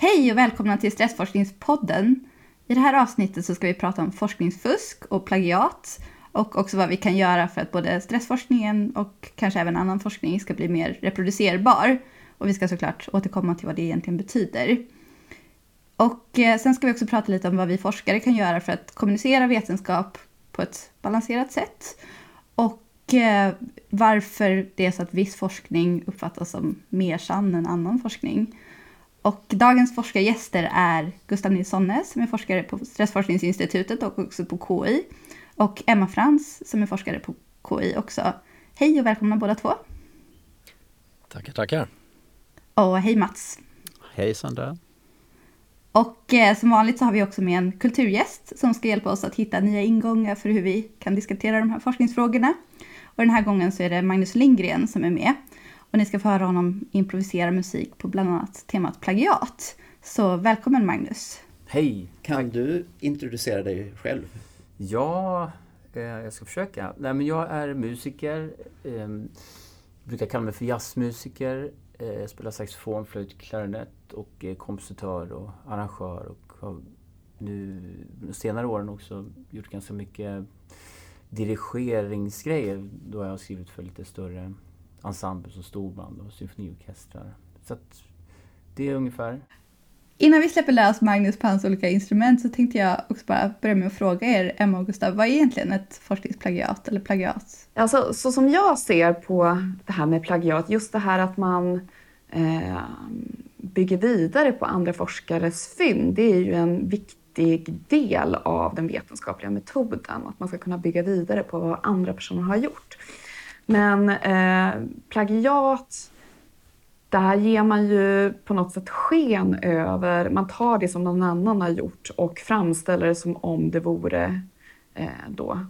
Hej och välkomna till Stressforskningspodden. I det här avsnittet så ska vi prata om forskningsfusk och plagiat och också vad vi kan göra för att både stressforskningen och kanske även annan forskning ska bli mer reproducerbar. Och vi ska såklart återkomma till vad det egentligen betyder. Och eh, sen ska vi också prata lite om vad vi forskare kan göra för att kommunicera vetenskap på ett balanserat sätt. Och eh, varför det är så att viss forskning uppfattas som mer sann än annan forskning. Och dagens forskargäster är Gustav Nilssonne som är forskare på Stressforskningsinstitutet och också på KI. Och Emma Frans som är forskare på KI också. Hej och välkomna båda två. Tackar, tackar. Och hej Mats. Hej Sandra. Och eh, som vanligt så har vi också med en kulturgäst som ska hjälpa oss att hitta nya ingångar för hur vi kan diskutera de här forskningsfrågorna. Och den här gången så är det Magnus Lindgren som är med. Och ni ska få höra honom improvisera musik på bland annat temat plagiat. Så välkommen Magnus! Hej! Kan du introducera dig själv? Ja, eh, jag ska försöka. Nej, men jag är musiker. Eh, brukar kalla mig för jazzmusiker. Eh, jag spelar saxofon, flöjt, klarinett och är kompositör och arrangör. Och har nu de senare åren också gjort ganska mycket dirigeringsgrejer då jag har skrivit för lite större ensembles och storband och symfoniorkestrar. Så att det är ungefär. Innan vi släpper lös Magnus på hans olika instrument så tänkte jag också bara börja med att fråga er, Emma och Gustav, vad är egentligen ett forskningsplagiat eller plagiat? Alltså, så som jag ser på det här med plagiat, just det här att man eh, bygger vidare på andra forskares fynd, det är ju en viktig del av den vetenskapliga metoden. Att man ska kunna bygga vidare på vad andra personer har gjort. Men eh, plagiat, där ger man ju på något sätt sken över, man tar det som någon annan har gjort och framställer det som om det vore eh, då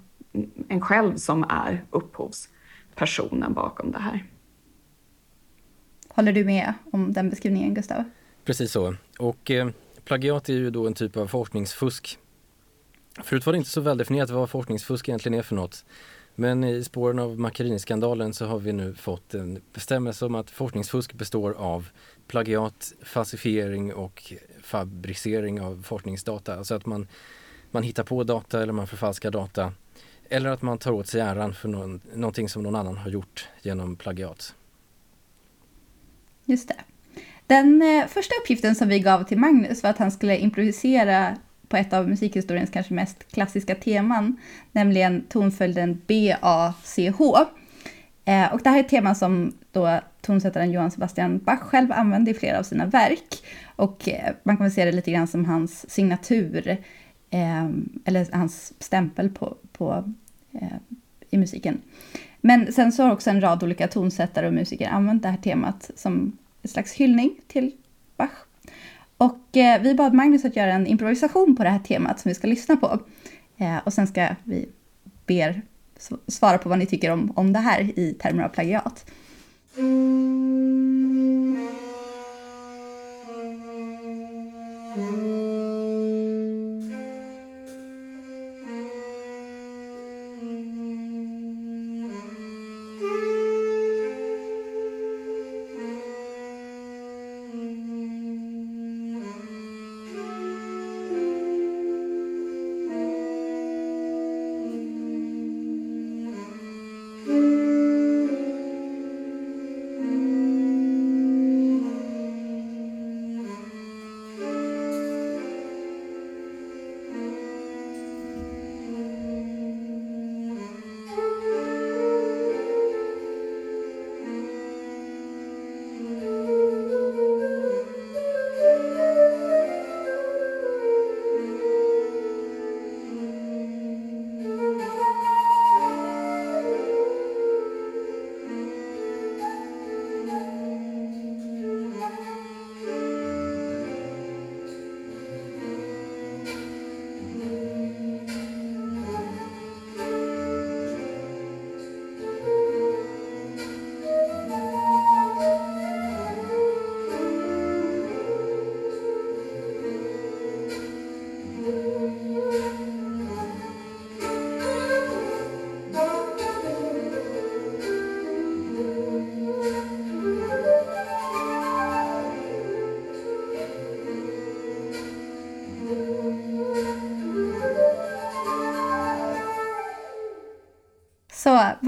en själv som är upphovspersonen bakom det här. Håller du med om den beskrivningen, Gustav? Precis så. Och eh, plagiat är ju då en typ av forskningsfusk. Förut var det inte så väldefinierat vad forskningsfusk egentligen är för något. Men i spåren av Macchiarini-skandalen så har vi nu fått en bestämmelse om att forskningsfusk består av plagiat, falsifiering och fabricering av forskningsdata. Alltså att man, man hittar på data eller man förfalskar data. Eller att man tar åt sig äran för någon, någonting som någon annan har gjort genom plagiat. Just det. Den eh, första uppgiften som vi gav till Magnus var att han skulle improvisera på ett av musikhistoriens kanske mest klassiska teman, nämligen tonföljden B-A-C-H. Eh, och det här är ett tema som då tonsättaren Johann Sebastian Bach själv använde i flera av sina verk. Och eh, man kan väl se det lite grann som hans signatur, eh, eller hans stämpel på, på eh, i musiken. Men sen så har också en rad olika tonsättare och musiker använt det här temat som en slags hyllning till Bach. Och eh, vi bad Magnus att göra en improvisation på det här temat som vi ska lyssna på. Eh, och sen ska vi be er svara på vad ni tycker om, om det här i termer av plagiat. Mm.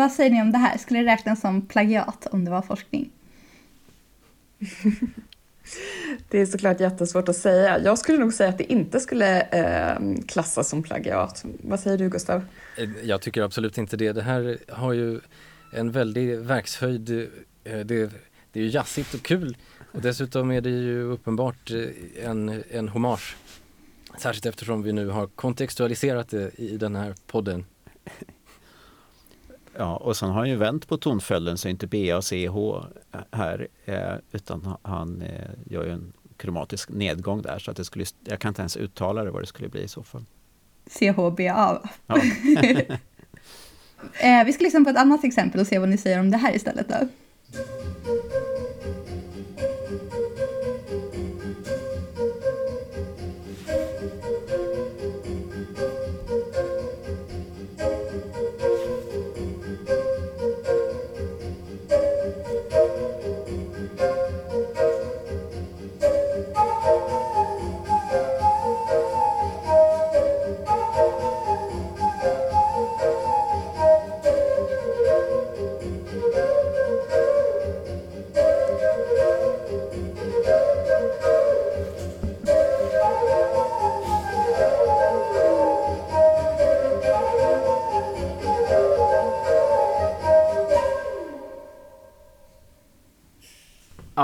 Vad säger ni om det här? Skulle det räknas som plagiat om det var forskning? Det är såklart jättesvårt att säga. Jag skulle nog säga att det inte skulle eh, klassas som plagiat. Vad säger du Gustav? Eh, jag tycker absolut inte det. Det här har ju en väldig verkshöjd. Eh, det, det är ju jazzigt och kul och dessutom är det ju uppenbart eh, en, en hommage. Särskilt eftersom vi nu har kontextualiserat det i den här podden. Ja, och sen har han ju vänt på tonföljden så inte B och CH här eh, utan han eh, gör ju en kromatisk nedgång där så att det skulle, jag kan inte ens uttala det vad det skulle bli i så fall. CHBA. Ja. eh, vi ska lyssna på ett annat exempel och se vad ni säger om det här istället då.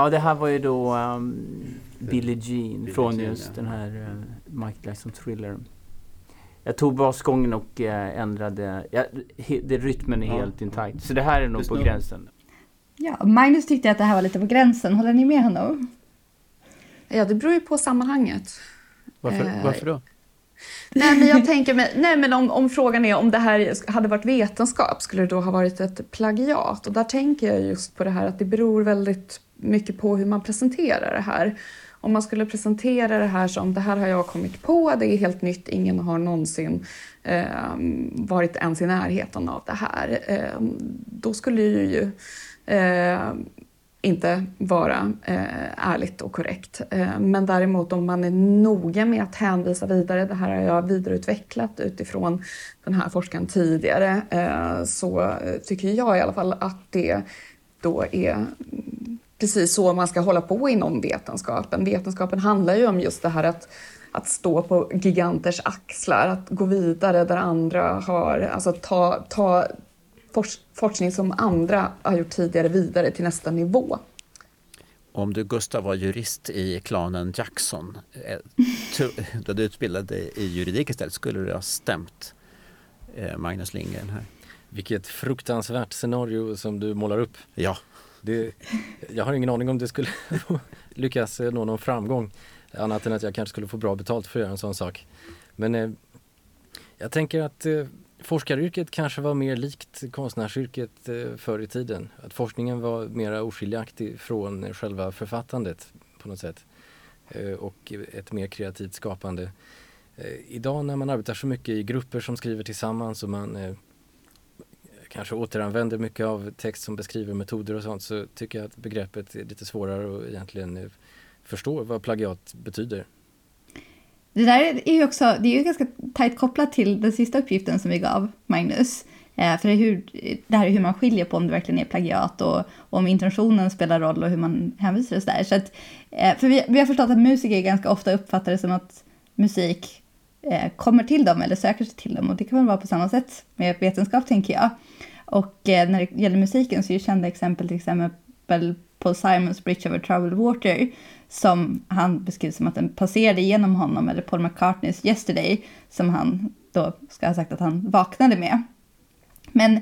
Ja, det här var ju då um, Billie Jean Billie från Jean, just ja. den här uh, Mike Jackson Thriller. Jag tog basgången och uh, ändrade, ja, he, det, rytmen är ja. helt intakt. Så det här är nog Just på gränsen. Ja, Magnus tyckte att det här var lite på gränsen. Håller ni med honom? Ja, det beror ju på sammanhanget. Varför, eh, varför då? Nej, men jag tänker mig, nej, men om, om frågan är om det här hade varit vetenskap, skulle det då ha varit ett plagiat? Och där tänker jag just på det här att det beror väldigt mycket på hur man presenterar det här. Om man skulle presentera det här som det här har jag kommit på, det är helt nytt, ingen har någonsin eh, varit ens i närheten av det här. Eh, då skulle det ju eh, inte vara eh, ärligt och korrekt. Eh, men däremot om man är noga med att hänvisa vidare, det här har jag vidareutvecklat utifrån den här forskaren tidigare, eh, så eh, tycker jag i alla fall att det då är precis så man ska hålla på inom vetenskapen. Vetenskapen handlar ju om just det här att, att stå på giganters axlar, att gå vidare där andra har, alltså ta, ta forskning som andra har gjort tidigare vidare till nästa nivå. Om du Gustav var jurist i klanen Jackson, eh, då du utbildade dig i juridik istället, skulle du ha stämt eh, Magnus Lindgren här? Vilket fruktansvärt scenario som du målar upp. Ja. Det, jag har ingen aning om det skulle lyckas eh, nå någon framgång. Annat än att jag kanske skulle få bra betalt för att göra en sån sak. Men eh, jag tänker att eh, forskaryrket kanske var mer likt konstnärsyrket eh, förr i tiden. Att forskningen var mer oskiljaktig från själva författandet på något sätt. Eh, och ett mer kreativt skapande. Eh, idag när man arbetar så mycket i grupper som skriver tillsammans och man eh, kanske återanvänder mycket av text som beskriver metoder och sånt så tycker jag att begreppet är lite svårare att egentligen eh, förstå vad plagiat betyder. Det där är ju också, det är ju ganska tajt kopplat till den sista uppgiften som vi gav Magnus. Eh, för det, hur, det här är hur man skiljer på om det verkligen är plagiat och, och om intentionen spelar roll och hur man hänvisar och sådär. Så att, eh, för vi, vi har förstått att musiker ganska ofta uppfattar det som att musik eh, kommer till dem eller söker sig till dem och det kan väl vara på samma sätt med vetenskap tänker jag. Och eh, när det gäller musiken så är ju kända exempel till exempel Paul Simons Bridge over Troubled Water som han beskriver som att den passerade genom honom, eller Paul McCartneys Yesterday som han då ska ha sagt att han vaknade med. Men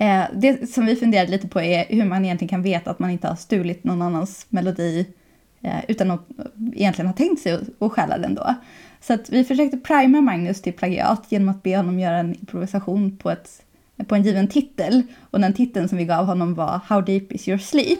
eh, det som vi funderade lite på är hur man egentligen kan veta att man inte har stulit någon annans melodi eh, utan att egentligen ha tänkt sig att stjäla den då. Så att vi försökte prima Magnus till plagiat genom att be honom göra en improvisation på, ett, på en given titel. Och den titeln som vi gav honom var How deep is your sleep?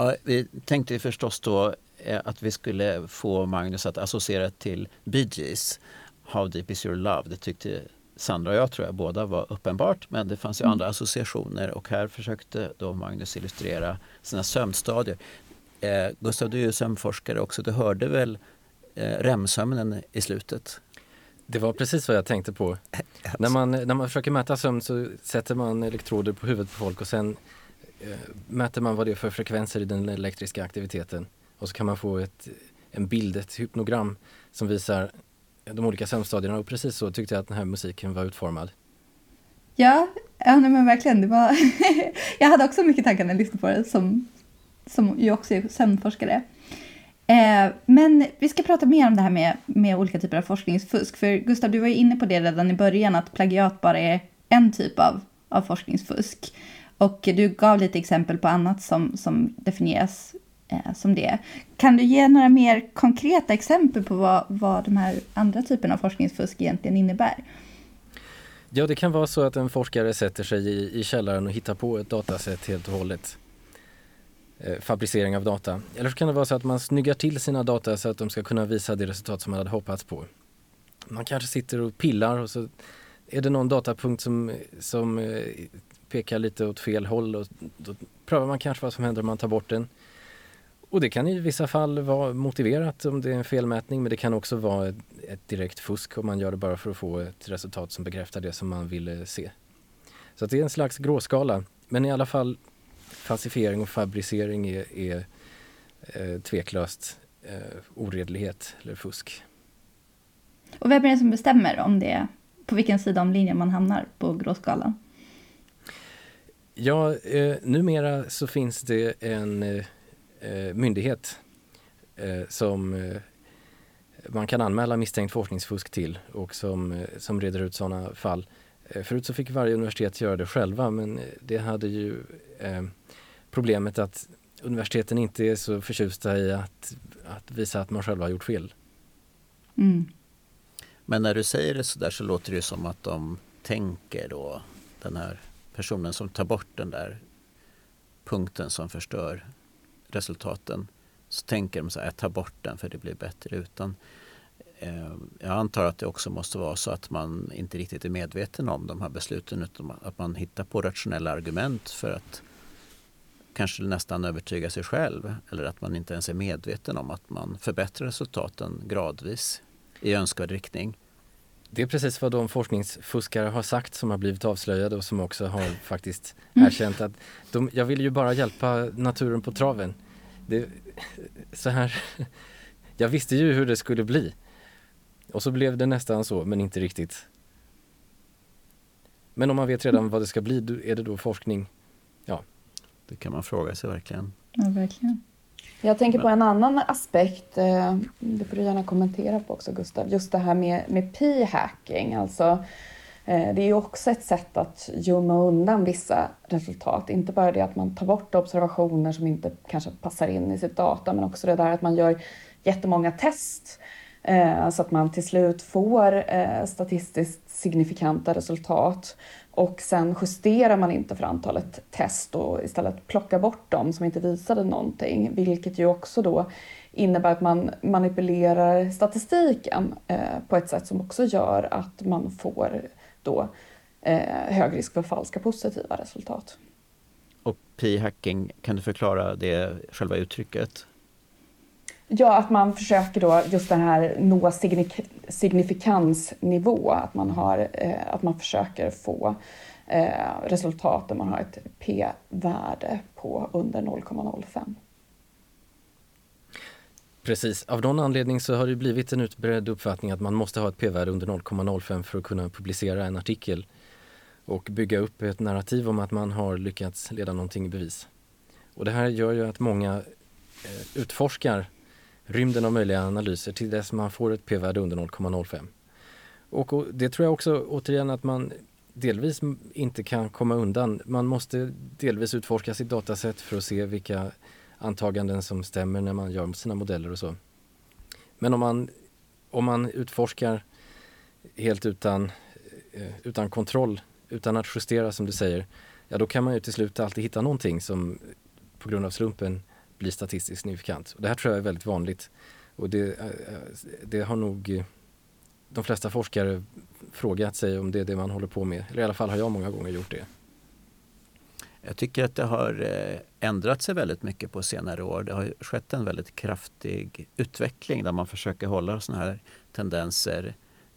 Ja, vi tänkte förstås då eh, att vi skulle få Magnus att associera till Bee Gees. How deep is your love? Det tyckte Sandra och jag tror jag båda var uppenbart men det fanns ju mm. andra associationer och här försökte då Magnus illustrera sina sömnstadier. Eh, Gustav, du är ju sömnforskare också. Du hörde väl eh, REM-sömnen i slutet? Det var precis vad jag tänkte på. när, man, när man försöker mäta sömn så sätter man elektroder på huvudet på folk och sen Eh, mäter man vad det är för frekvenser i den elektriska aktiviteten. Och så kan man få ett, en bild, ett hypnogram som visar de olika sömnstadierna och precis så tyckte jag att den här musiken var utformad. Ja, ja nej, men verkligen. Det var jag hade också mycket tankar när jag lyssnade på det som, som ju också är sömnforskare. Eh, men vi ska prata mer om det här med, med olika typer av forskningsfusk. För Gustav, du var ju inne på det redan i början att plagiat bara är en typ av, av forskningsfusk. Och du gav lite exempel på annat som, som definieras eh, som det. Kan du ge några mer konkreta exempel på vad, vad de här andra typerna av forskningsfusk egentligen innebär? Ja, det kan vara så att en forskare sätter sig i, i källaren och hittar på ett datasätt helt och hållet. Eh, fabricering av data. Eller så kan det vara så att man snyggar till sina data så att de ska kunna visa det resultat som man hade hoppats på. Man kanske sitter och pillar och så är det någon datapunkt som, som eh, pekar lite åt fel håll och då prövar man kanske vad som händer om man tar bort den. Och det kan i vissa fall vara motiverat om det är en felmätning men det kan också vara ett, ett direkt fusk om man gör det bara för att få ett resultat som bekräftar det som man ville se. Så det är en slags gråskala men i alla fall falsifiering och fabricering är, är eh, tveklöst eh, oredlighet eller fusk. Och vem är det som bestämmer om det, på vilken sida om linjen man hamnar på gråskalan? Ja, eh, numera så finns det en eh, eh myndighet eh, som eh, man kan anmäla misstänkt forskningsfusk till och som, eh, som reder ut sådana fall. Förut så fick varje universitet göra det själva men det hade ju problemet att universiteten inte är så förtjusta i att, att visa att man själva har gjort fel. Mm. Men när du säger det så där så låter det som att de tänker då den här personen som tar bort den där punkten som förstör resultaten. Så tänker de så här, tar bort den för det blir bättre utan. Eh, jag antar att det också måste vara så att man inte riktigt är medveten om de här besluten utan att man hittar på rationella argument för att kanske nästan övertyga sig själv eller att man inte ens är medveten om att man förbättrar resultaten gradvis i önskvärd riktning. Det är precis vad de forskningsfuskare har sagt som har blivit avslöjade och som också har faktiskt erkänt att de, jag vill ju bara hjälpa naturen på traven. Det, så här, jag visste ju hur det skulle bli. Och så blev det nästan så, men inte riktigt. Men om man vet redan vad det ska bli, är det då forskning? Ja, det kan man fråga sig verkligen. Ja, verkligen. Jag tänker på en annan aspekt, eh, det får du gärna kommentera på också Gustav, just det här med, med p-hacking. Alltså, eh, det är ju också ett sätt att gömma undan vissa resultat. Inte bara det att man tar bort observationer som inte kanske passar in i sitt data, men också det där att man gör jättemånga test eh, så att man till slut får statistiskt signifikanta resultat och sen justerar man inte för antalet test och istället plockar bort dem som inte visade någonting, vilket ju också då innebär att man manipulerar statistiken eh, på ett sätt som också gör att man får då eh, hög risk för falska positiva resultat. Och p-hacking, kan du förklara det själva uttrycket? Ja, att man försöker då just den här nå signifikansnivå, att man, har, eh, att man försöker få eh, resultat där man har ett p-värde på under 0,05. Precis, av någon anledning så har det blivit en utbredd uppfattning att man måste ha ett p-värde under 0,05 för att kunna publicera en artikel och bygga upp ett narrativ om att man har lyckats leda någonting i bevis. Och det här gör ju att många eh, utforskar rymden av möjliga analyser till dess man får ett p-värde under 0,05. Och, och, det tror jag också återigen att man delvis inte kan komma undan. Man måste delvis utforska sitt datasätt för att se vilka antaganden som stämmer när man gör sina modeller och så. Men om man, om man utforskar helt utan, eh, utan kontroll, utan att justera som du säger, ja då kan man ju till slut alltid hitta någonting som på grund av slumpen blir statistiskt signifikant. Och det här tror jag är väldigt vanligt. Och det, eh, eh, det har nog eh, de flesta forskare frågat sig om det är det man håller på med. Eller i alla fall har jag många gånger gjort det. Jag tycker att det har ändrat sig väldigt mycket på senare år. Det har skett en väldigt kraftig utveckling där man försöker hålla sådana här tendenser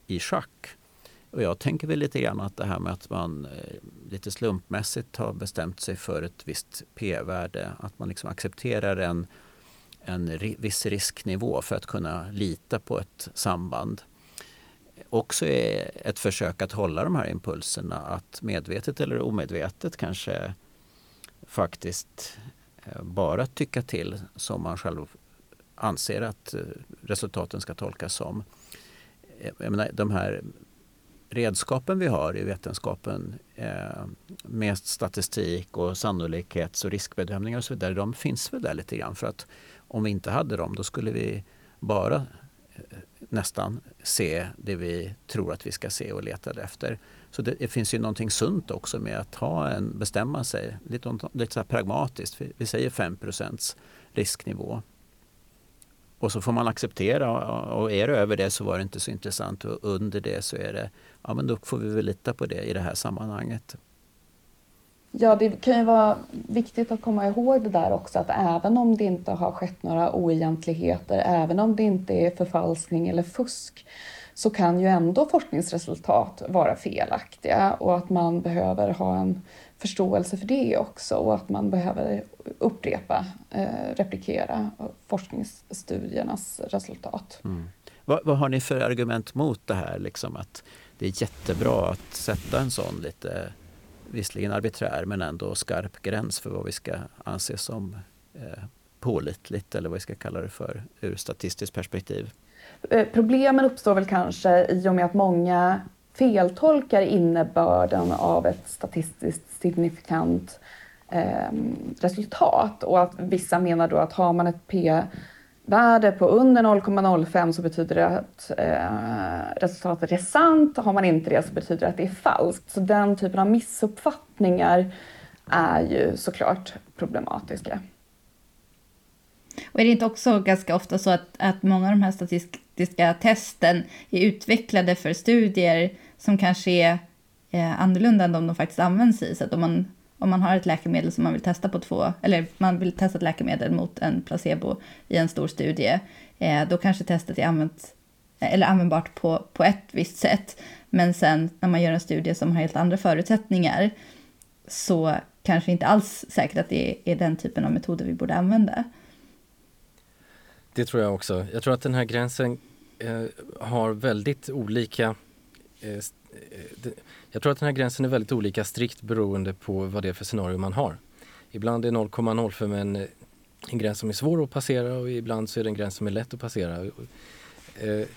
i schack. Och jag tänker väl lite grann att det här med att man eh, lite slumpmässigt har bestämt sig för ett visst p-värde, att man liksom accepterar en, en viss risknivå för att kunna lita på ett samband. Också är ett försök att hålla de här impulserna, att medvetet eller omedvetet kanske faktiskt eh, bara tycka till som man själv anser att eh, resultaten ska tolkas som. Jag menar, de här redskapen vi har i vetenskapen eh, med statistik och sannolikhets och riskbedömningar och så vidare, de finns väl där lite grann. För att om vi inte hade dem då skulle vi bara eh, nästan se det vi tror att vi ska se och letar efter. Så det, det finns ju någonting sunt också med att ha en, bestämma sig lite, lite så pragmatiskt. Vi, vi säger 5% risknivå. Och så får man acceptera och är det över det så var det inte så intressant och under det så är det, ja men då får vi väl lita på det i det här sammanhanget. Ja, det kan ju vara viktigt att komma ihåg det där också att även om det inte har skett några oegentligheter, även om det inte är förfalskning eller fusk, så kan ju ändå forskningsresultat vara felaktiga och att man behöver ha en förståelse för det också och att man behöver upprepa, eh, replikera forskningsstudiernas resultat. Mm. Vad, vad, har ni för argument mot det här? Liksom att det är jättebra att sätta en sån lite, visserligen arbiträr men ändå skarp gräns för vad vi ska anse som eh, pålitligt eller vad vi ska kalla det för ur statistiskt perspektiv. Eh, problemen uppstår väl kanske i och med att många feltolkar innebörden av ett statistiskt signifikant eh, resultat och att vissa menar då att har man ett p-värde på under 0,05 så betyder det att eh, resultatet är sant. Har man inte det så betyder det att det är falskt. Så den typen av missuppfattningar är ju såklart problematiska. Och är det inte också ganska ofta så att, att många av de här statistiska testen är utvecklade för studier som kanske är eh, annorlunda än de de faktiskt används i? Så att om man, om man har ett läkemedel som man vill testa på två, eller man vill testa ett läkemedel mot en placebo i en stor studie, eh, då kanske testet är använt, eller användbart på, på ett visst sätt. Men sen när man gör en studie som har helt andra förutsättningar så kanske inte alls säkert att det är den typen av metoder vi borde använda. Det tror jag också. Jag tror att den här gränsen eh, har väldigt olika eh, eh jag tror att den här gränsen är väldigt olika strikt beroende på vad det är för scenario man har. Ibland är 0,05 en, eh, en gräns som är svår att passera och ibland så är det en gräns som är lätt att passera. Eh,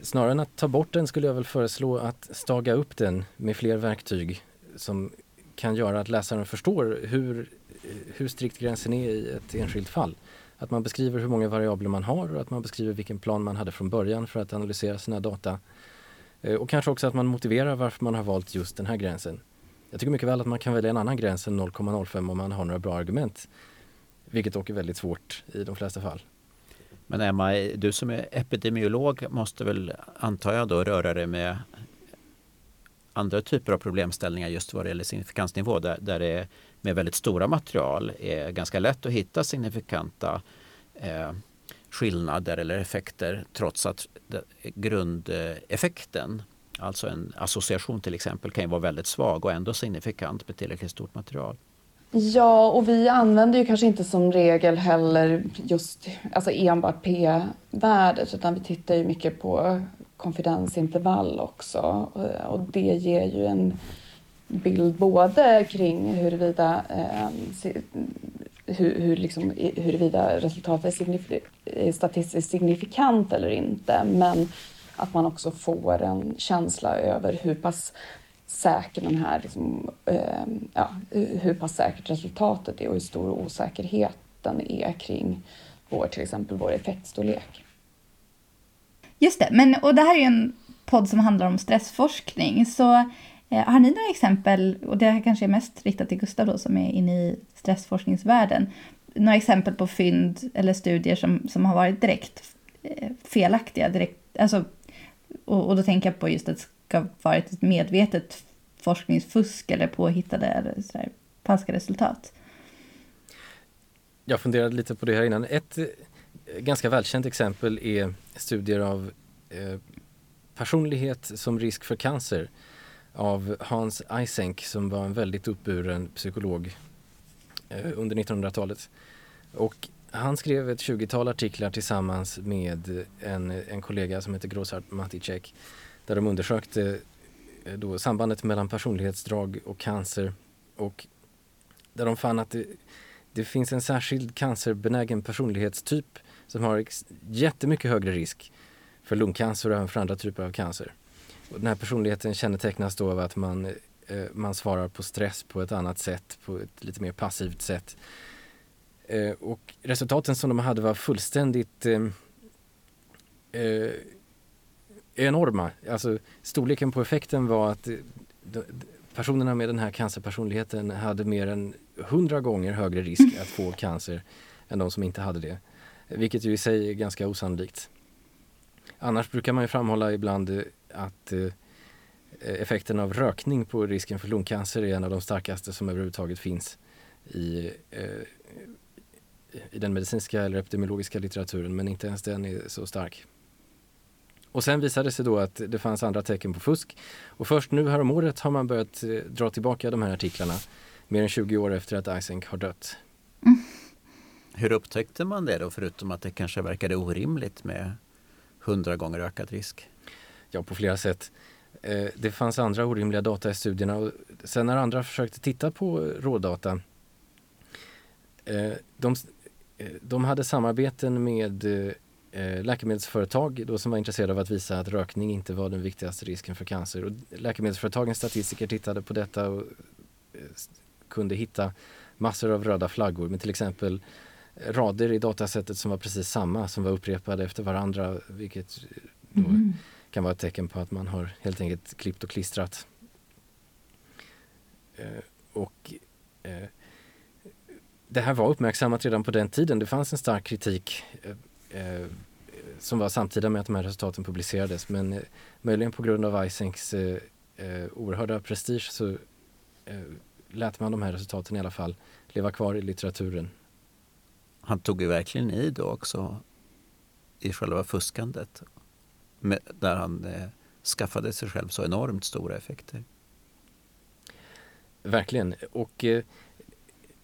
snarare än att ta bort den skulle jag väl föreslå att staga upp den med fler verktyg som kan göra att läsaren förstår hur, eh, hur strikt gränsen är i ett enskilt fall. Att man beskriver hur många variabler man har och att man beskriver vilken plan man hade från början för att analysera sina data. Eh, och kanske också att man motiverar varför man har valt just den här gränsen. Jag tycker mycket väl att man kan välja en annan gräns än 0,05 om man har några bra argument. Vilket dock är väldigt svårt i de flesta fall. Men Emma, du som är epidemiolog måste väl, antar jag då, röra dig med andra typer av problemställningar just vad det gäller signifikansnivå där, där det med väldigt stora material är ganska lätt att hitta signifikanta eh, skillnader eller effekter trots att grundeffekten, alltså en association till exempel, kan vara väldigt svag och ändå signifikant med tillräckligt stort material. Ja, och vi använder ju kanske inte som regel heller just alltså enbart p-värdet utan vi tittar ju mycket på konfidensintervall också och det ger ju en bild både kring huruvida, eh, hur, hur liksom, huruvida resultatet är, signif är statistiskt signifikant eller inte men att man också får en känsla över hur pass säker den här, liksom, eh, ja, hur pass säkert resultatet är och hur stor osäkerheten är kring vår, till exempel vår effektstorlek. Just det, men och det här är en podd som handlar om stressforskning. Så Eh, har ni några exempel, och det här kanske är mest riktat till Gustav då, som är inne i stressforskningsvärlden. några exempel på fynd eller studier som, som har varit direkt eh, felaktiga. Direkt, alltså, och, och då tänker jag på just att det ska ha varit ett medvetet forskningsfusk eller påhittade eller sådär, falska resultat. Jag funderade lite på det här innan. Ett eh, ganska välkänt exempel är studier av eh, personlighet som risk för cancer av Hans Eysenck som var en väldigt uppburen psykolog eh, under 1900-talet. Och han skrev ett 20-tal artiklar tillsammans med en, en kollega som heter Grosart Maticek där de undersökte eh, då sambandet mellan personlighetsdrag och cancer och där de fann att det, det finns en särskild cancerbenägen personlighetstyp som har jättemycket högre risk för lungcancer och även för andra typer av cancer. Den här personligheten kännetecknas då av att man, eh, man svarar på stress på ett annat sätt, på ett lite mer passivt sätt. Eh, och resultaten som de hade var fullständigt eh, eh enorma. Alltså storleken på effekten var att eh, de, personerna med den här cancerpersonligheten hade mer än hundra gånger högre risk att få cancer än de som inte hade det. Vilket ju i sig är ganska osannolikt. Annars brukar man ju framhålla ibland eh, att eh, effekten av rökning på risken för lungcancer är en av de starkaste som överhuvudtaget finns i, eh, i den medicinska eller epidemiologiska litteraturen men inte ens den är så stark. Och sen visade det sig då att det fanns andra tecken på fusk och först nu häromåret har man börjat eh, dra tillbaka de här artiklarna mer än 20 år efter att Eysenck har dött. Mm. Hur upptäckte man det då förutom att det kanske verkade orimligt med hundra gånger ökad risk? Ja, på flera sätt. Eh, det fanns andra orimliga data i studierna och sen när andra försökte titta på rådata eh, de, eh, de hade samarbeten med eh, läkemedelsföretag då som var intresserade av att visa att rökning inte var den viktigaste risken för cancer. Och läkemedelsföretagens statistiker tittade på detta och eh, kunde hitta massor av röda flaggor med till exempel rader i datasättet som var precis samma som var upprepade efter varandra vilket då mm kan vara ett tecken på att man har helt enkelt klippt och klistrat. Eh, och eh, det här var uppmärksammat redan på den tiden. Det fanns en stark kritik eh, eh som var samtida med att de här resultaten publicerades men eh, möjligen på grund av Eysenks eh, eh, oerhörda prestige så eh, lät man de här resultaten i alla fall leva kvar i litteraturen han tog ju verkligen i då också i själva fuskandet. Med, där han eh, skaffade sig själv så enormt stora effekter. Verkligen. Och eh,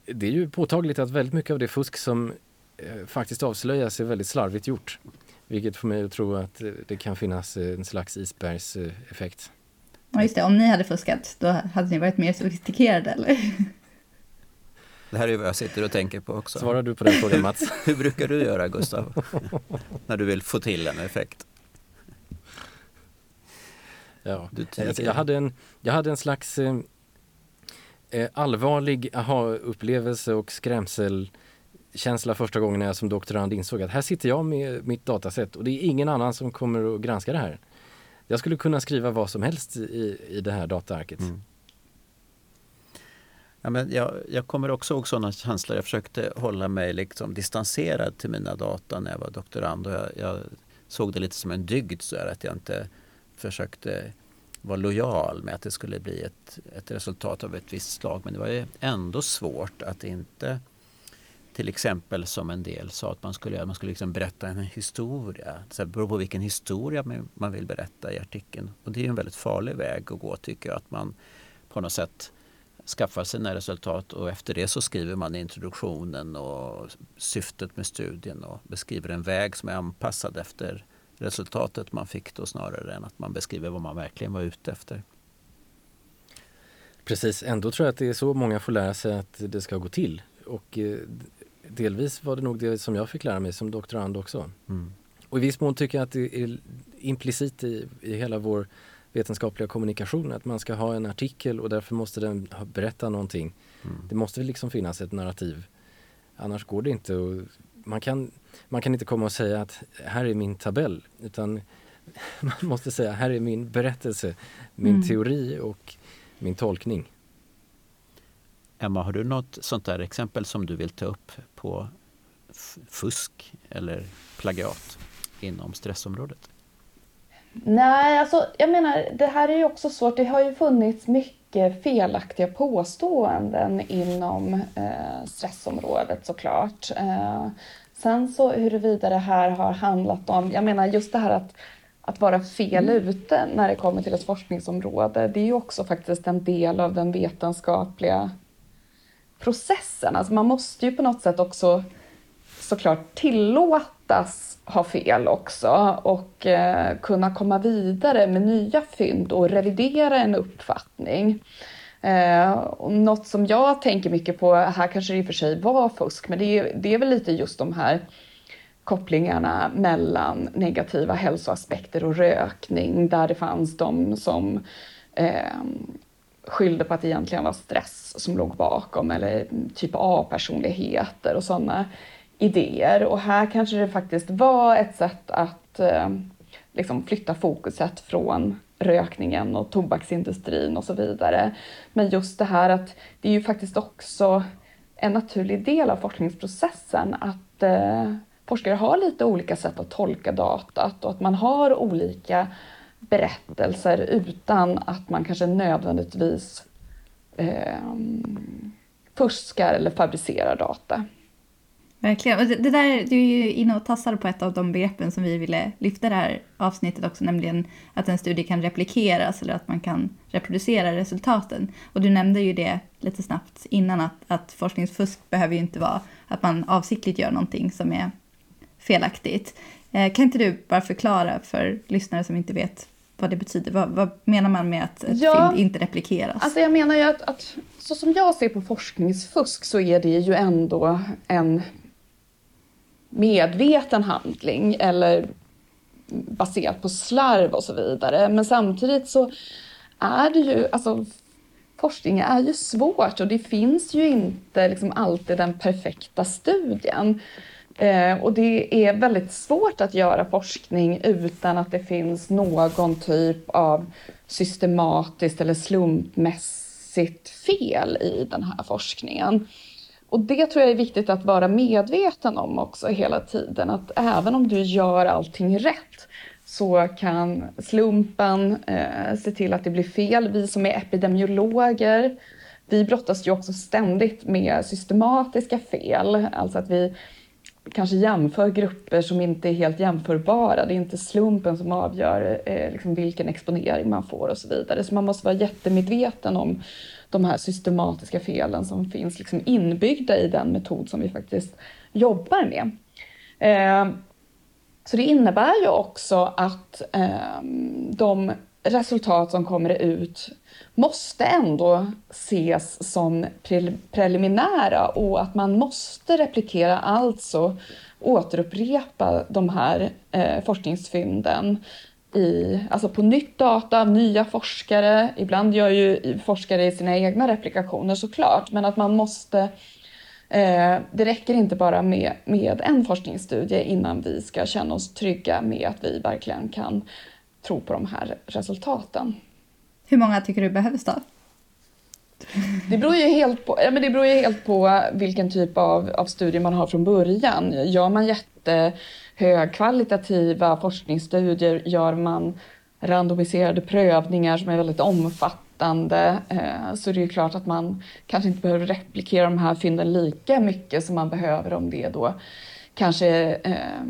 det är ju påtagligt att väldigt mycket av det fusk som eh, faktiskt avslöjas är väldigt slarvigt gjort. Vilket får mig att tro att eh, det kan finnas eh, en slags isbergseffekt. Ja, just det. Om ni hade fuskat, då hade ni varit mer sofistikerade, eller? Det här är vad jag sitter och tänker på också. Svarar du på den frågan Mats? Hur brukar du göra Gustav? När du vill få till en effekt? Ja, jag, hade en, jag hade en slags eh, eh, allvarlig aha-upplevelse och skrämselkänsla första gången när jag som doktorand insåg att här sitter jag med mitt datasätt och det är ingen annan som kommer att granska det här. Jag skulle kunna skriva vad som helst i, i det här dataarket. Mm. Ja, men jag, jag kommer också ihåg sådana känslor. Jag försökte hålla mig liksom distanserad till mina data när jag var doktorand. Och jag, jag såg det lite som en dygd så att jag inte försökte vara lojal med att det skulle bli ett, ett resultat av ett visst slag. Men det var ju ändå svårt att inte till exempel som en del sa att man skulle, man skulle liksom berätta en historia. Så det beror på vilken historia man vill berätta i artikeln. Och det är en väldigt farlig väg att gå tycker jag. Att man på något sätt skaffar sina resultat och efter det så skriver man introduktionen och syftet med studien och beskriver en väg som är anpassad efter resultatet man fick då snarare än att man beskriver vad man verkligen var ute efter. Precis, ändå tror jag att det är så många får lära sig att det ska gå till och eh, delvis var det nog det som jag fick lära mig som doktorand också. Mm. Och i viss mån tycker jag att det är implicit i, i hela vår vetenskapliga kommunikation, att man ska ha en artikel och därför måste den berätta någonting. Mm. Det måste liksom finnas ett narrativ. Annars går det inte. Och man, kan, man kan inte komma och säga att här är min tabell, utan man måste säga här är min berättelse, min mm. teori och min tolkning. Emma, har du något sånt där exempel som du vill ta upp på fusk eller plagiat inom stressområdet? Nej, alltså jag menar det här är ju också svårt. Det har ju funnits mycket felaktiga påståenden inom eh, stressområdet såklart. Eh, sen så huruvida det här har handlat om, jag menar just det här att att vara fel mm. ute när det kommer till ett forskningsområde, det är ju också faktiskt en del av den vetenskapliga processen. Alltså man måste ju på något sätt också såklart tillåtas ha fel också och eh, kunna komma vidare med nya fynd och revidera en uppfattning. Eh, och något som jag tänker mycket på, här kanske det i och för sig var fusk, men det är, det är väl lite just de här kopplingarna mellan negativa hälsoaspekter och rökning, där det fanns de som eh, skyllde på att det egentligen var stress som låg bakom eller typ A-personligheter och sådana idéer. Och här kanske det faktiskt var ett sätt att eh, liksom flytta fokuset från rökningen och tobaksindustrin och så vidare. Men just det här att det är ju faktiskt också en naturlig del av forskningsprocessen att eh, forskare har lite olika sätt att tolka datat och att man har olika berättelser utan att man kanske nödvändigtvis eh, fuskar eller fabricerar data. Verkligen. Och det, det, där, du är ju inne och tassar på ett av de begreppen som vi ville lyfta det här avsnittet också, nämligen att en studie kan replikeras eller att man kan reproducera resultaten. Och du nämnde ju det lite snabbt innan att, att forskningsfusk behöver ju inte vara att man avsiktligt gör någonting som är felaktigt. Eh, kan inte du bara förklara för lyssnare som inte vet vad det betyder? Vad, vad menar man med att ett ja, fynd inte replikeras? Alltså jag menar ju att, att så som jag ser på forskningsfusk så är det ju ändå en medveten handling eller baserat på slarv och så vidare. Men samtidigt så är det ju, alltså forskning är ju svårt och det finns ju inte liksom alltid den perfekta studien. Eh, och det är väldigt svårt att göra forskning utan att det finns någon typ av systematiskt eller slumpmässigt fel i den här forskningen. Och det tror jag är viktigt att vara medveten om också hela tiden, att även om du gör allting rätt så kan slumpen eh, se till att det blir fel. Vi som är epidemiologer, vi brottas ju också ständigt med systematiska fel, alltså att vi kanske jämför grupper som inte är helt jämförbara. Det är inte slumpen som avgör eh, liksom vilken exponering man får och så vidare. Så man måste vara jättemedveten om de här systematiska felen som finns liksom inbyggda i den metod som vi faktiskt jobbar med. Eh, så det innebär ju också att eh, de resultat som kommer ut måste ändå ses som pre preliminära och att man måste replikera, alltså återupprepa de här eh, forskningsfynden i, alltså på nytt data av nya forskare. Ibland gör ju forskare i sina egna replikationer såklart, men att man måste eh, det räcker inte bara med, med en forskningsstudie innan vi ska känna oss trygga med att vi verkligen kan tro på de här resultaten. Hur många tycker du behövs då? Det beror ju helt på, ja, men det beror ju helt på vilken typ av, av studie man har från början. Gör man jättehögkvalitativa forskningsstudier, gör man randomiserade prövningar som är väldigt omfattande eh, så det är klart att man kanske inte behöver replikera de här fynden lika mycket som man behöver om det då kanske eh,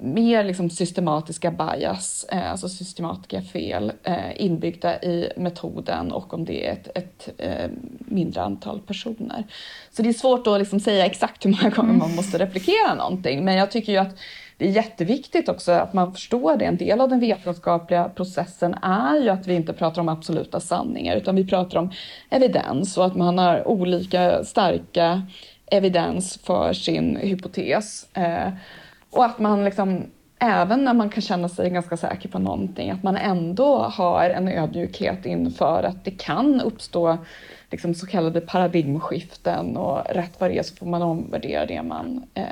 mer liksom systematiska bias, eh, alltså systematiska fel eh, inbyggda i metoden och om det är ett, ett eh, mindre antal personer. Så det är svårt att liksom säga exakt hur många gånger man mm. måste replikera någonting, men jag tycker ju att det är jätteviktigt också att man förstår det. En del av den vetenskapliga processen är ju att vi inte pratar om absoluta sanningar, utan vi pratar om evidens och att man har olika starka evidens för sin hypotes. Eh, och att man liksom, även när man kan känna sig ganska säker på någonting, att man ändå har en ödmjukhet inför att det kan uppstå liksom så kallade paradigmskiften och rätt vad det är så får man omvärdera det man eh,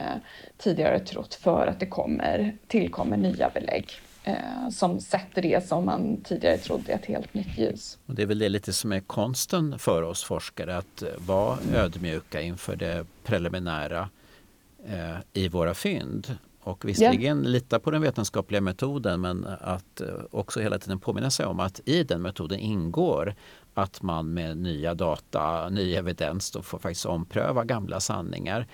tidigare trott för att det kommer, tillkommer nya belägg eh, som sätter det som man tidigare trodde ett helt nytt ljus. Och det är väl det lite som är konsten för oss forskare, att vara ödmjuka inför det preliminära eh, i våra fynd. Och visserligen yeah. lita på den vetenskapliga metoden men att eh, också hela tiden påminna sig om att i den metoden ingår att man med nya data, ny evidens då får faktiskt ompröva gamla sanningar.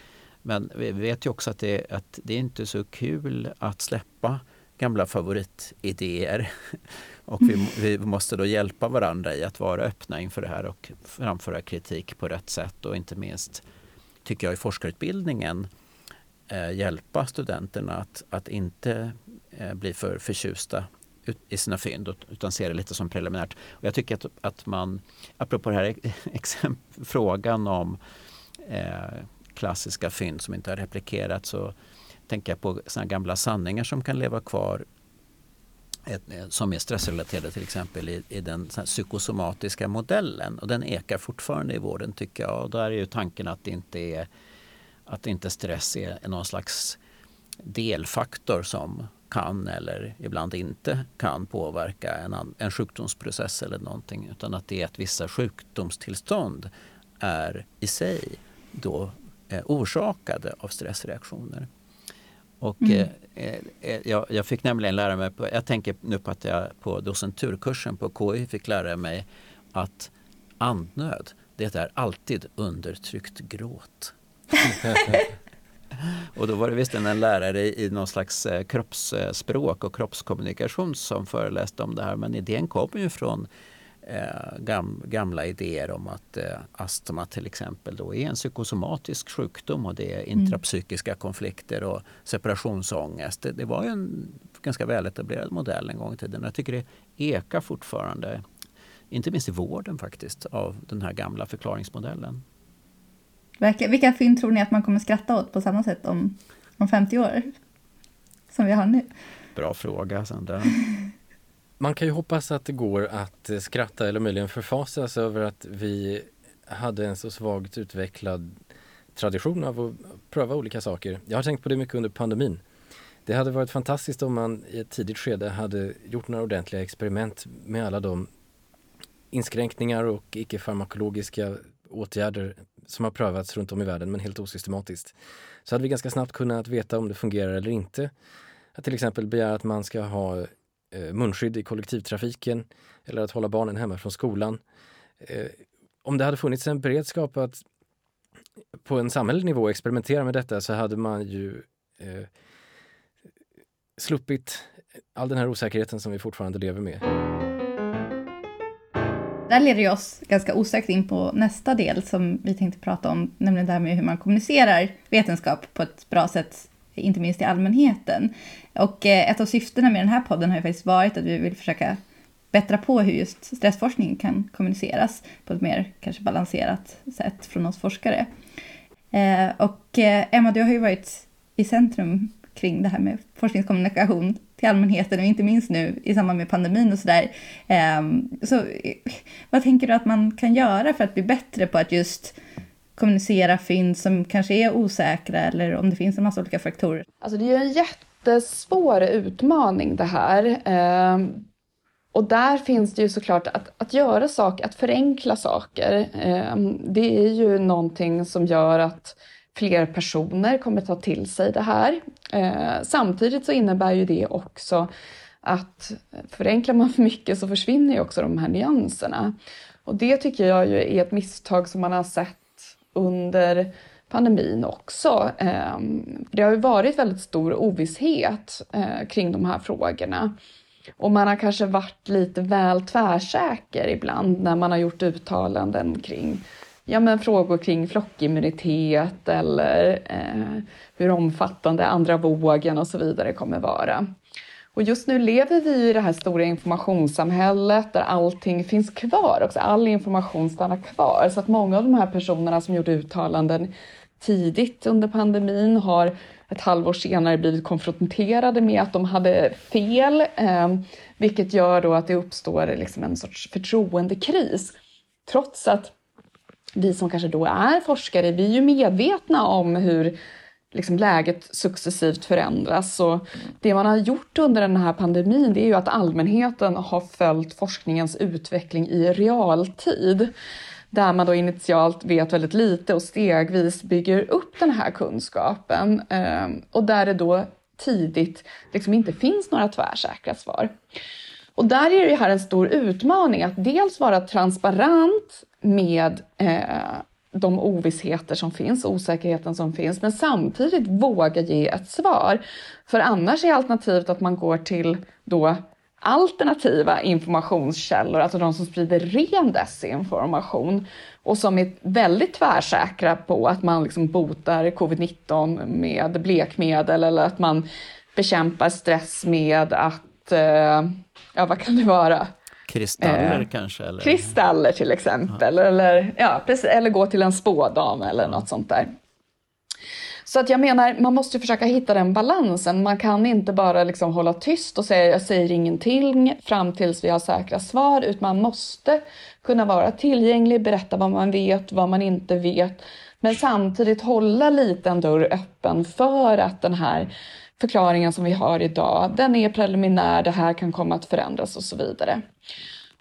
Men vi vet ju också att det, att det är inte så kul att släppa gamla favoritidéer. Och vi, vi, måste då hjälpa varandra i att vara öppna inför det här och framföra kritik på rätt sätt och inte minst, tycker jag, i forskarutbildningen eh, hjälpa studenterna att, att inte eh, bli för förtjusta i sina fynd utan se det lite som preliminärt. Och jag tycker att, att man, apropå den här frågan om eh, klassiska fynd som inte har replikerats så tänker jag på såna gamla sanningar som kan leva kvar ett, eh, som är stressrelaterade till exempel i, i den psykosomatiska modellen. Och den ekar fortfarande i vården tycker jag. Och där är ju tanken att det inte är att inte stress är någon slags delfaktor som kan eller ibland inte kan påverka en, en sjukdomsprocess eller någonting utan att det är att vissa sjukdomstillstånd är i sig då eh, orsakade av stressreaktioner. Och mm. eh, eh, jag, jag, fick nämligen lära mig, på, jag tänker nu på att jag på docenturkursen på KI fick lära mig att andnöd, det är alltid undertryckt gråt. och då var det visst en lärare i någon slags eh, kroppsspråk och kroppskommunikation som föreläste om det här. Men idén kom ju från eh, gamla idéer om att eh, astma till exempel då är en psykosomatisk sjukdom och det är mm. intrapsykiska konflikter och separationsångest. Det, var ju en ganska väletablerad modell en gång i tiden. Jag tycker det ekar fortfarande, inte minst i vården faktiskt, av den här gamla förklaringsmodellen. Vilka fynd tror ni att man kommer skratta åt på samma sätt om, om 50 år? Som vi har nu. Bra fråga Sandra. Man kan ju hoppas att det går att eh, skratta eller möjligen förfasas över att vi hade en så svagt utvecklad tradition av att pröva olika saker. Jag har tänkt på det mycket under pandemin. Det hade varit fantastiskt om man i ett tidigt skede hade gjort några ordentliga experiment med alla de inskränkningar och icke-farmakologiska åtgärder som har prövats runt om i världen men helt osystematiskt. Så hade vi ganska snabbt kunnat veta om det fungerar eller inte. Att till exempel begära att man ska ha Eh, munskydd i kollektivtrafiken eller att hålla barnen hemma från skolan. Eh, om det hade funnits en beredskap att på en samhällelig nivå experimentera med detta så hade man ju eh, sluppit all den här osäkerheten som vi fortfarande lever med. Där leder oss ganska osökt in på nästa del som vi tänkte prata om, nämligen det här med hur man kommunicerar vetenskap på ett bra sätt, inte minst till allmänheten. Och eh, ett av syftena med den här podden har ju faktiskt varit att vi vill försöka bättra på hur just stressforskning kan kommuniceras på ett mer kanske balanserat sätt från oss forskare. Eh, och eh, Emma, du har ju varit i centrum kring det här med forskningskommunikation till allmänheten och inte minst nu i samband med pandemin och sådär. Ehm, så vad tänker du att man kan göra för att bli bättre på att just kommunicera fynd som kanske är osäkra eller om det finns en massa olika faktorer? Alltså det är ju en jättesvår utmaning det här. Ehm, och där finns det ju såklart att, att göra saker, att förenkla saker. Ehm, det är ju någonting som gör att fler personer kommer ta till sig det här. Ehm, samtidigt så innebär ju det också att förenklar man för mycket så försvinner ju också de här nyanserna. Och det tycker jag ju är ett misstag som man har sett under pandemin också. Ehm, det har ju varit väldigt stor ovisshet eh, kring de här frågorna. Och man har kanske varit lite väl tvärsäker ibland när man har gjort uttalanden kring ja, men frågor kring flockimmunitet eller eh, hur omfattande andra vågen och så vidare kommer vara. Och just nu lever vi i det här stora informationssamhället där allting finns kvar, också all information stannar kvar. Så att många av de här personerna som gjorde uttalanden tidigt under pandemin har ett halvår senare blivit konfronterade med att de hade fel, eh, vilket gör då att det uppstår liksom en sorts förtroendekris. Trots att vi som kanske då är forskare, vi är ju medvetna om hur liksom läget successivt förändras. Och det man har gjort under den här pandemin det är ju att allmänheten har följt forskningens utveckling i realtid. Där man då initialt vet väldigt lite och stegvis bygger upp den här kunskapen. Ehm, och där det då tidigt liksom inte finns några tvärsäkra svar. Och där är det här en stor utmaning att dels vara transparent med eh, de ovissheter som finns, osäkerheten som finns, men samtidigt våga ge ett svar. För annars är alternativet att man går till då alternativa informationskällor, alltså de som sprider ren desinformation och som är väldigt tvärsäkra på att man liksom botar covid-19 med blekmedel eller att man bekämpar stress med att, eh, ja vad kan det vara? Kristaller eh, kanske? Eller? Kristaller till exempel, ja. eller, ja, precis, eller gå till en spådam eller ja. något sånt där. Så att jag menar, man måste försöka hitta den balansen. Man kan inte bara liksom hålla tyst och säga jag säger ingenting fram tills vi har säkra svar, utan man måste kunna vara tillgänglig, berätta vad man vet, vad man inte vet, men samtidigt hålla lite en dörr öppen för att den här förklaringen som vi har idag, den är preliminär, det här kan komma att förändras och så vidare.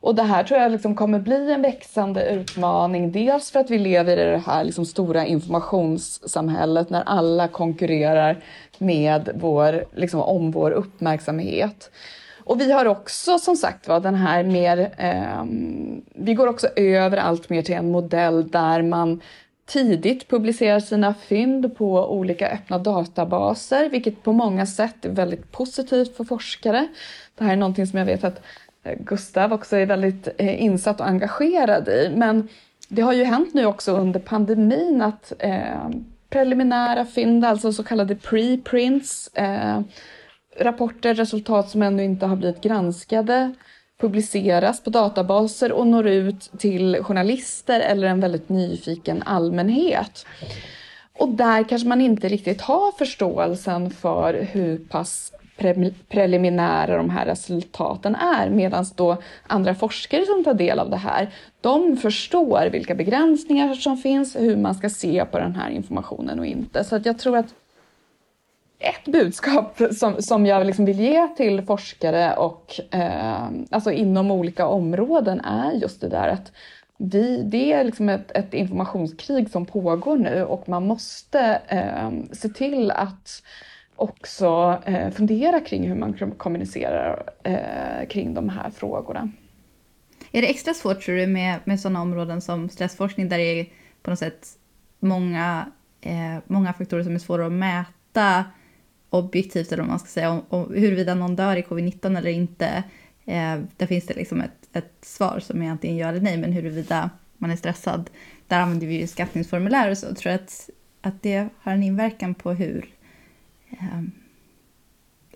Och det här tror jag liksom kommer bli en växande utmaning. Dels för att vi lever i det här liksom stora informationssamhället när alla konkurrerar med vår, liksom, om vår uppmärksamhet. Och vi har också som sagt var den här mer, eh, vi går också över allt mer till en modell där man tidigt publicerar sina fynd på olika öppna databaser, vilket på många sätt är väldigt positivt för forskare. Det här är någonting som jag vet att eh, Gustav också är väldigt eh, insatt och engagerad i. Men det har ju hänt nu också under pandemin att eh, preliminära fynd, alltså så kallade preprints, eh, rapporter, resultat som ännu inte har blivit granskade, publiceras på databaser och når ut till journalister eller en väldigt nyfiken allmänhet. Och där kanske man inte riktigt har förståelsen för hur pass pre preliminära de här resultaten är medan då andra forskare som tar del av det här, de förstår vilka begränsningar som finns, hur man ska se på den här informationen och inte. Så att jag tror att ett budskap som, som jag liksom vill ge till forskare och eh, alltså inom olika områden är just det där att vi, det är liksom ett, ett informationskrig som pågår nu och man måste eh, se till att också eh, fundera kring hur man kommunicerar eh, kring de här frågorna. Är det extra svårt tror du med, med sådana områden som stressforskning där det är på något sätt många, eh, många faktorer som är svåra att mäta objektivt eller vad man ska säga om, om huruvida någon dör i covid-19 eller inte. Eh, där finns det liksom ett, ett svar som är antingen ja eller nej men huruvida man är stressad. Där använder vi ju skattningsformulär och så. Tror du att, att det har en inverkan på hur Ehm,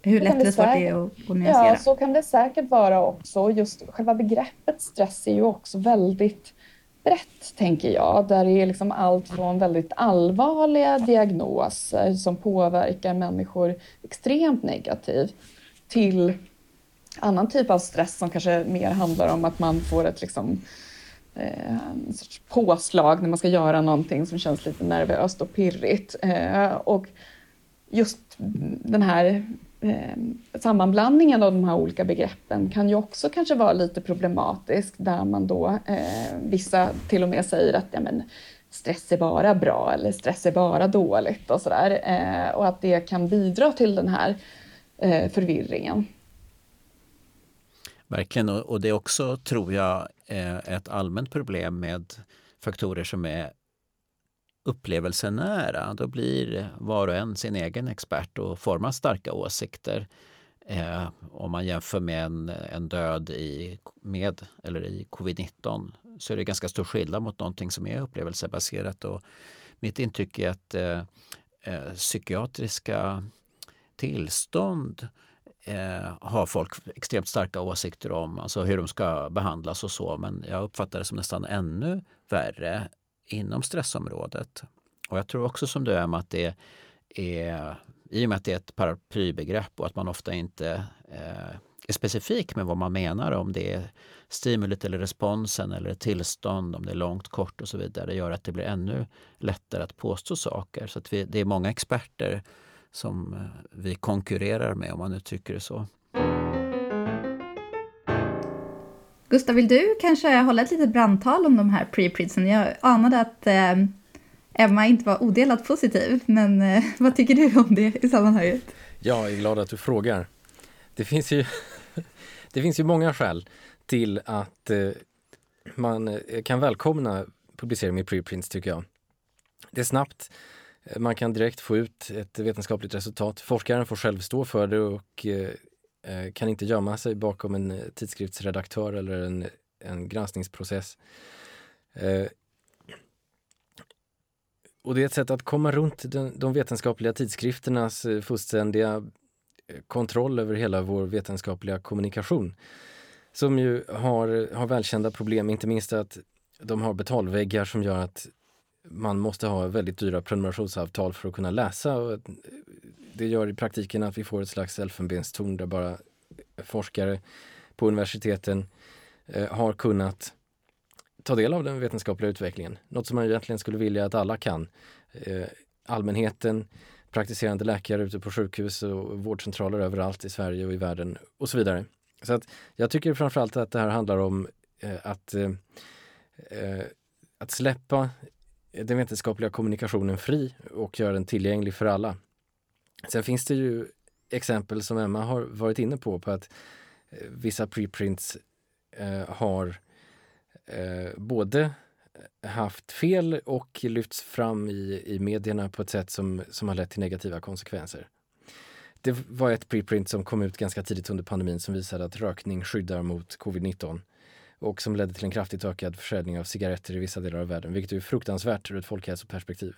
hur lätt eller svårt det är att, att nyansera. Ja, så kan det säkert vara också. Just själva begreppet stress är ju också väldigt brett, tänker jag. Där det är liksom allt från väldigt allvarliga diagnoser som påverkar människor extremt negativt till annan typ av stress som kanske mer handlar om att man får ett liksom, eh, sorts påslag när man ska göra någonting som känns lite nervöst och pirrigt. Eh, och just den här Eh, sammanblandningen av de här olika begreppen kan ju också kanske vara lite problematisk där man då eh, vissa till och med säger att ja, men, stress är bara bra eller stress är bara dåligt och sådär eh, och att det kan bidra till den här eh, förvirringen. Verkligen och det är också tror jag eh, ett allmänt problem med faktorer som är upplevelsenära. Då blir var och en sin egen expert och formar starka åsikter. Eh, om man jämför med en, en död i, med eller i covid-19 så är det ganska stor skillnad mot någonting som är upplevelsebaserat. Och mitt intryck är att eh, eh, psykiatriska tillstånd eh, har folk extremt starka åsikter om, alltså hur de ska behandlas och så. Men jag uppfattar det som nästan ännu värre inom stressområdet. Och jag tror också som du är att det är, i och med att det är ett paraplybegrepp och att man ofta inte eh, är specifik med vad man menar om det är stimulit eller responsen eller ett tillstånd, om det är långt, kort och så vidare, gör att det blir ännu lättare att påstå saker. Så att vi, det är många experter som eh, vi konkurrerar med, om man uttrycker det så. Gustav, vill du kanske hålla ett litet brandtal om de här preprinsen? Jag anade att eh, Emma inte var odelat positiv, men eh, vad tycker du om det i sammanhanget? Jag är glad att du frågar. Det finns ju, det finns ju många skäl till att eh, man eh, kan välkomna publicering med preprints tycker jag. Det är snabbt, man kan direkt få ut ett vetenskapligt resultat. Forskaren får själv stå för det och eh, Eh, kan inte gömma sig bakom en eh, tidskriftsredaktör eller en, en granskningsprocess. Eh, och det är ett sätt att komma runt den, de vetenskapliga tidskrifternas eh, fullständiga kontroll över hela vår vetenskapliga kommunikation som ju har, har välkända problem, inte minst att de har betalväggar som gör att man måste ha väldigt dyra prenumerationsavtal för att kunna läsa. Det gör i praktiken att vi får ett slags elfenbenstorn där bara forskare på universiteten eh, har kunnat ta del av den vetenskapliga utvecklingen. Något som man egentligen skulle vilja att alla kan. Eh, allmänheten, praktiserande läkare ute på sjukhus och vårdcentraler överallt i Sverige och i världen och så vidare. Så att jag tycker framförallt att det här handlar om eh, att, eh, eh att släppa den vetenskapliga kommunikationen fri och göra den tillgänglig för alla. Sen finns det ju exempel som Emma har varit inne på, på att eh, vissa preprints eh, har eh, både eh, haft fel och lyfts fram i, i medierna på ett sätt som, som har lett till negativa konsekvenser. Det var ett preprint som kom ut ganska tidigt under pandemin som visade att rökning skyddar mot covid-19 och som ledde till en kraftigt ökad försäljning av cigaretter i vissa delar av världen, vilket är fruktansvärt ur ett folkhälsoperspektiv.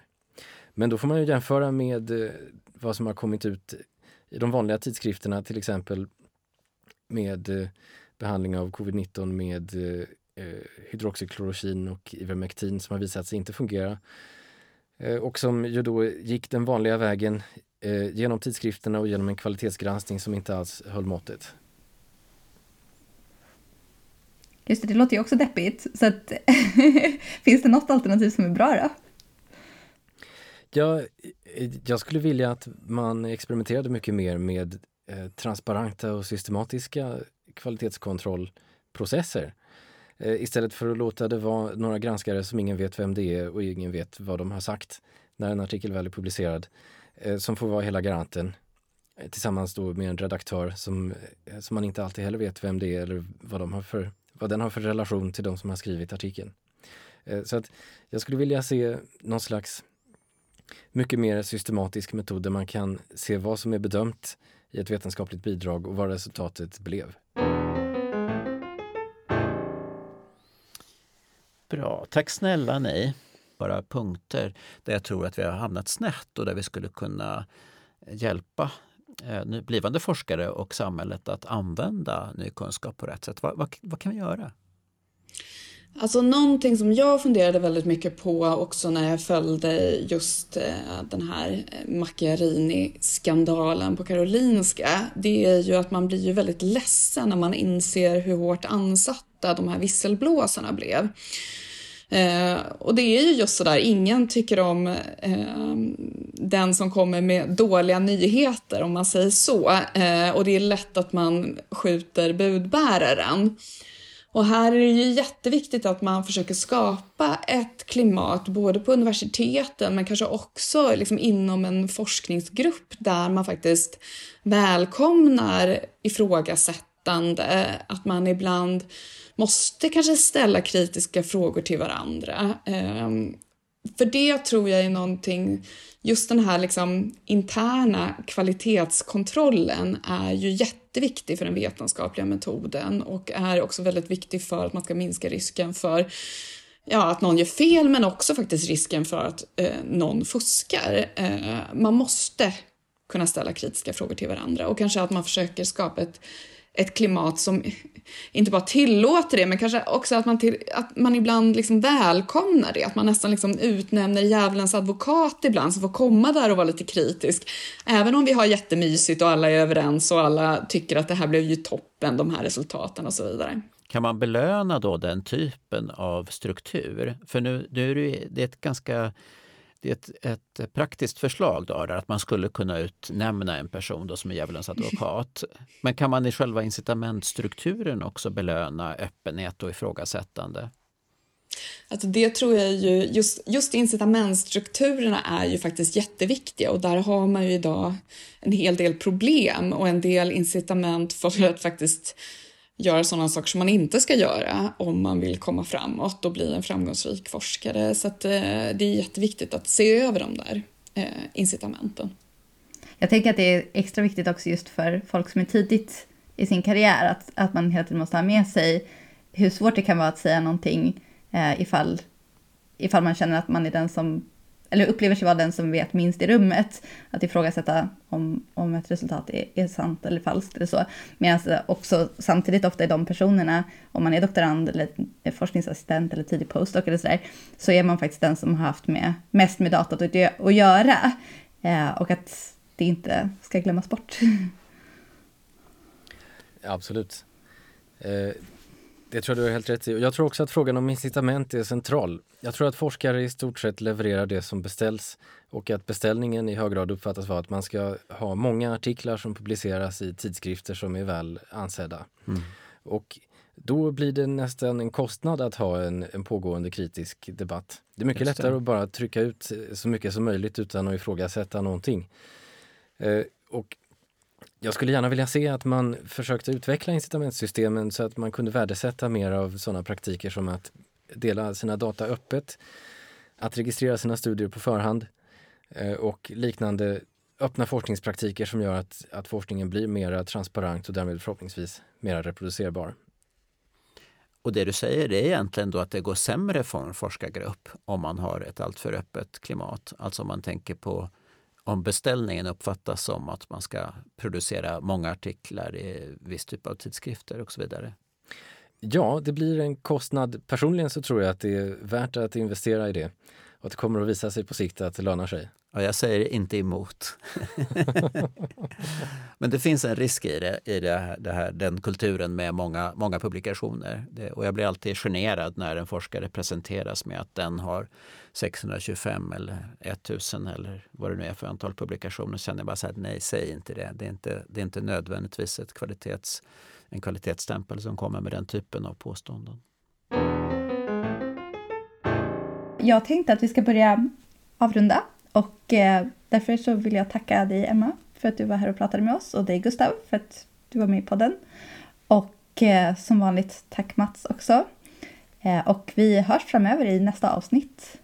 Men då får man ju jämföra med eh, vad som har kommit ut i de vanliga tidskrifterna, till exempel med eh, behandling av covid-19 med eh, eh hydroxyklorokin och Ivermectin som har visat sig inte fungera. Och som ju då gick den vanliga vägen genom tidskrifterna och genom en kvalitetsgranskning som inte alls höll måttet. Just det, det låter ju också deppigt. Så att, finns det något alternativ som är bra då? Ja, jag skulle vilja att man experimenterade mycket mer med eh, transparenta och systematiska kvalitetskontrollprocesser. Eh, istället för att låta det vara några granskare som ingen vet vem det är och ingen vet vad de har sagt när en artikel väl är publicerad. Eh, som får vara hela garanten eh, tillsammans då med en redaktör som, eh, som man inte alltid heller vet vem det är eller vad, de har för, vad den har för relation till de som har skrivit artikeln. Eh, så att jag skulle vilja se någon slags mycket mer systematisk metod där man kan se vad som är bedömt i ett vetenskapligt bidrag och vad resultatet blev. Bra, tack snälla ni bara punkter där jag tror att vi har hamnat snett och där vi skulle kunna hjälpa eh, blivande forskare och samhället att använda ny kunskap på rätt sätt. Vad, vad, vad kan vi göra? Alltså någonting som jag funderade väldigt mycket på också när jag följde just eh, den här eh, Macchiarini-skandalen på Karolinska, det är ju att man blir ju väldigt ledsen när man inser hur hårt ansatta de här visselblåsarna blev. Eh, och det är ju just sådär, ingen tycker om eh, den som kommer med dåliga nyheter om man säger så. Eh, och det är lätt att man skjuter budbäraren. Och här är det ju jätteviktigt att man försöker skapa ett klimat både på universiteten men kanske också liksom inom en forskningsgrupp där man faktiskt välkomnar ifrågasättande, att man ibland måste kanske ställa kritiska frågor till varandra. Ehm, för det tror jag är någonting, just den här liksom interna kvalitetskontrollen är ju jätteviktig för den vetenskapliga metoden och är också väldigt viktig för att man ska minska risken för ja, att någon gör fel men också faktiskt risken för att eh, någon fuskar. Eh, man måste kunna ställa kritiska frågor till varandra och kanske att man försöker skapa ett ett klimat som inte bara tillåter det, men kanske också att man, till, att man ibland liksom välkomnar det. Att man nästan liksom utnämner djävulens advokat ibland, som får komma där och vara lite kritisk. Även om vi har jättemysigt och alla är överens och alla tycker att det här blev ju toppen, de här resultaten och så vidare. Kan man belöna då den typen av struktur? För nu, nu är det, ett ganska det är ett, ett praktiskt förslag då, att man skulle kunna utnämna en person då som är djävulens advokat. Men kan man i själva incitamentstrukturen också belöna öppenhet och ifrågasättande? Alltså det tror jag ju, just, just incitamentstrukturerna är ju faktiskt jätteviktiga och där har man ju idag en hel del problem och en del incitament för att faktiskt göra sådana saker som man inte ska göra om man vill komma framåt och bli en framgångsrik forskare. Så att, eh, det är jätteviktigt att se över de där eh, incitamenten. Jag tänker att det är extra viktigt också just för folk som är tidigt i sin karriär, att, att man hela tiden måste ha med sig hur svårt det kan vara att säga någonting eh, ifall, ifall man känner att man är den som eller upplever sig vara den som vet minst i rummet, att ifrågasätta om, om ett resultat är, är sant eller falskt eller så. Medan eh, också samtidigt ofta är de personerna, om man är doktorand eller forskningsassistent eller tidig postdoc eller sådär, så är man faktiskt den som har haft med, mest med datat att, att göra. Eh, och att det inte ska glömmas bort. Absolut. Eh, det tror jag du har helt rätt i. Jag tror också att frågan om incitament är central. Jag tror att forskare i stort sett levererar det som beställs och att beställningen i hög grad uppfattas vara att man ska ha många artiklar som publiceras i tidskrifter som är väl ansedda. Mm. Och då blir det nästan en kostnad att ha en, en pågående kritisk debatt. Det är mycket Just lättare det. att bara trycka ut så mycket som möjligt utan att ifrågasätta någonting. Eh, och jag skulle gärna vilja se att man försökte utveckla incitamentsystemen så att man kunde värdesätta mer av sådana praktiker som att dela sina data öppet, att registrera sina studier på förhand eh, och liknande öppna forskningspraktiker som gör att, att forskningen blir mer transparent och därmed förhoppningsvis mer reproducerbar. Och det du säger det är egentligen då att det går sämre för en forskargrupp om man har ett alltför öppet klimat. Alltså om man tänker på om beställningen uppfattas som att man ska producera många artiklar i viss typ av tidskrifter och så vidare. Ja, det blir en kostnad. Personligen så tror jag att det är värt att investera i det och att det kommer att visa sig på sikt att det lönar sig. Ja, jag säger inte emot. Men det finns en risk i, det, i det här, det här, den kulturen med många, många publikationer. Det, och jag blir alltid generad när en forskare presenteras med att den har 625 eller 1000 eller vad det nu är för antal publikationer. Så känner jag bara så här, nej, säg inte det. Det är inte, det är inte nödvändigtvis ett kvalitets, en kvalitetsstämpel som kommer med den typen av påståenden. Jag tänkte att vi ska börja avrunda och eh, därför så vill jag tacka dig Emma för att du var här och pratade med oss och dig Gustav för att du var med i podden. Och eh, som vanligt tack Mats också. Eh, och vi hörs framöver i nästa avsnitt.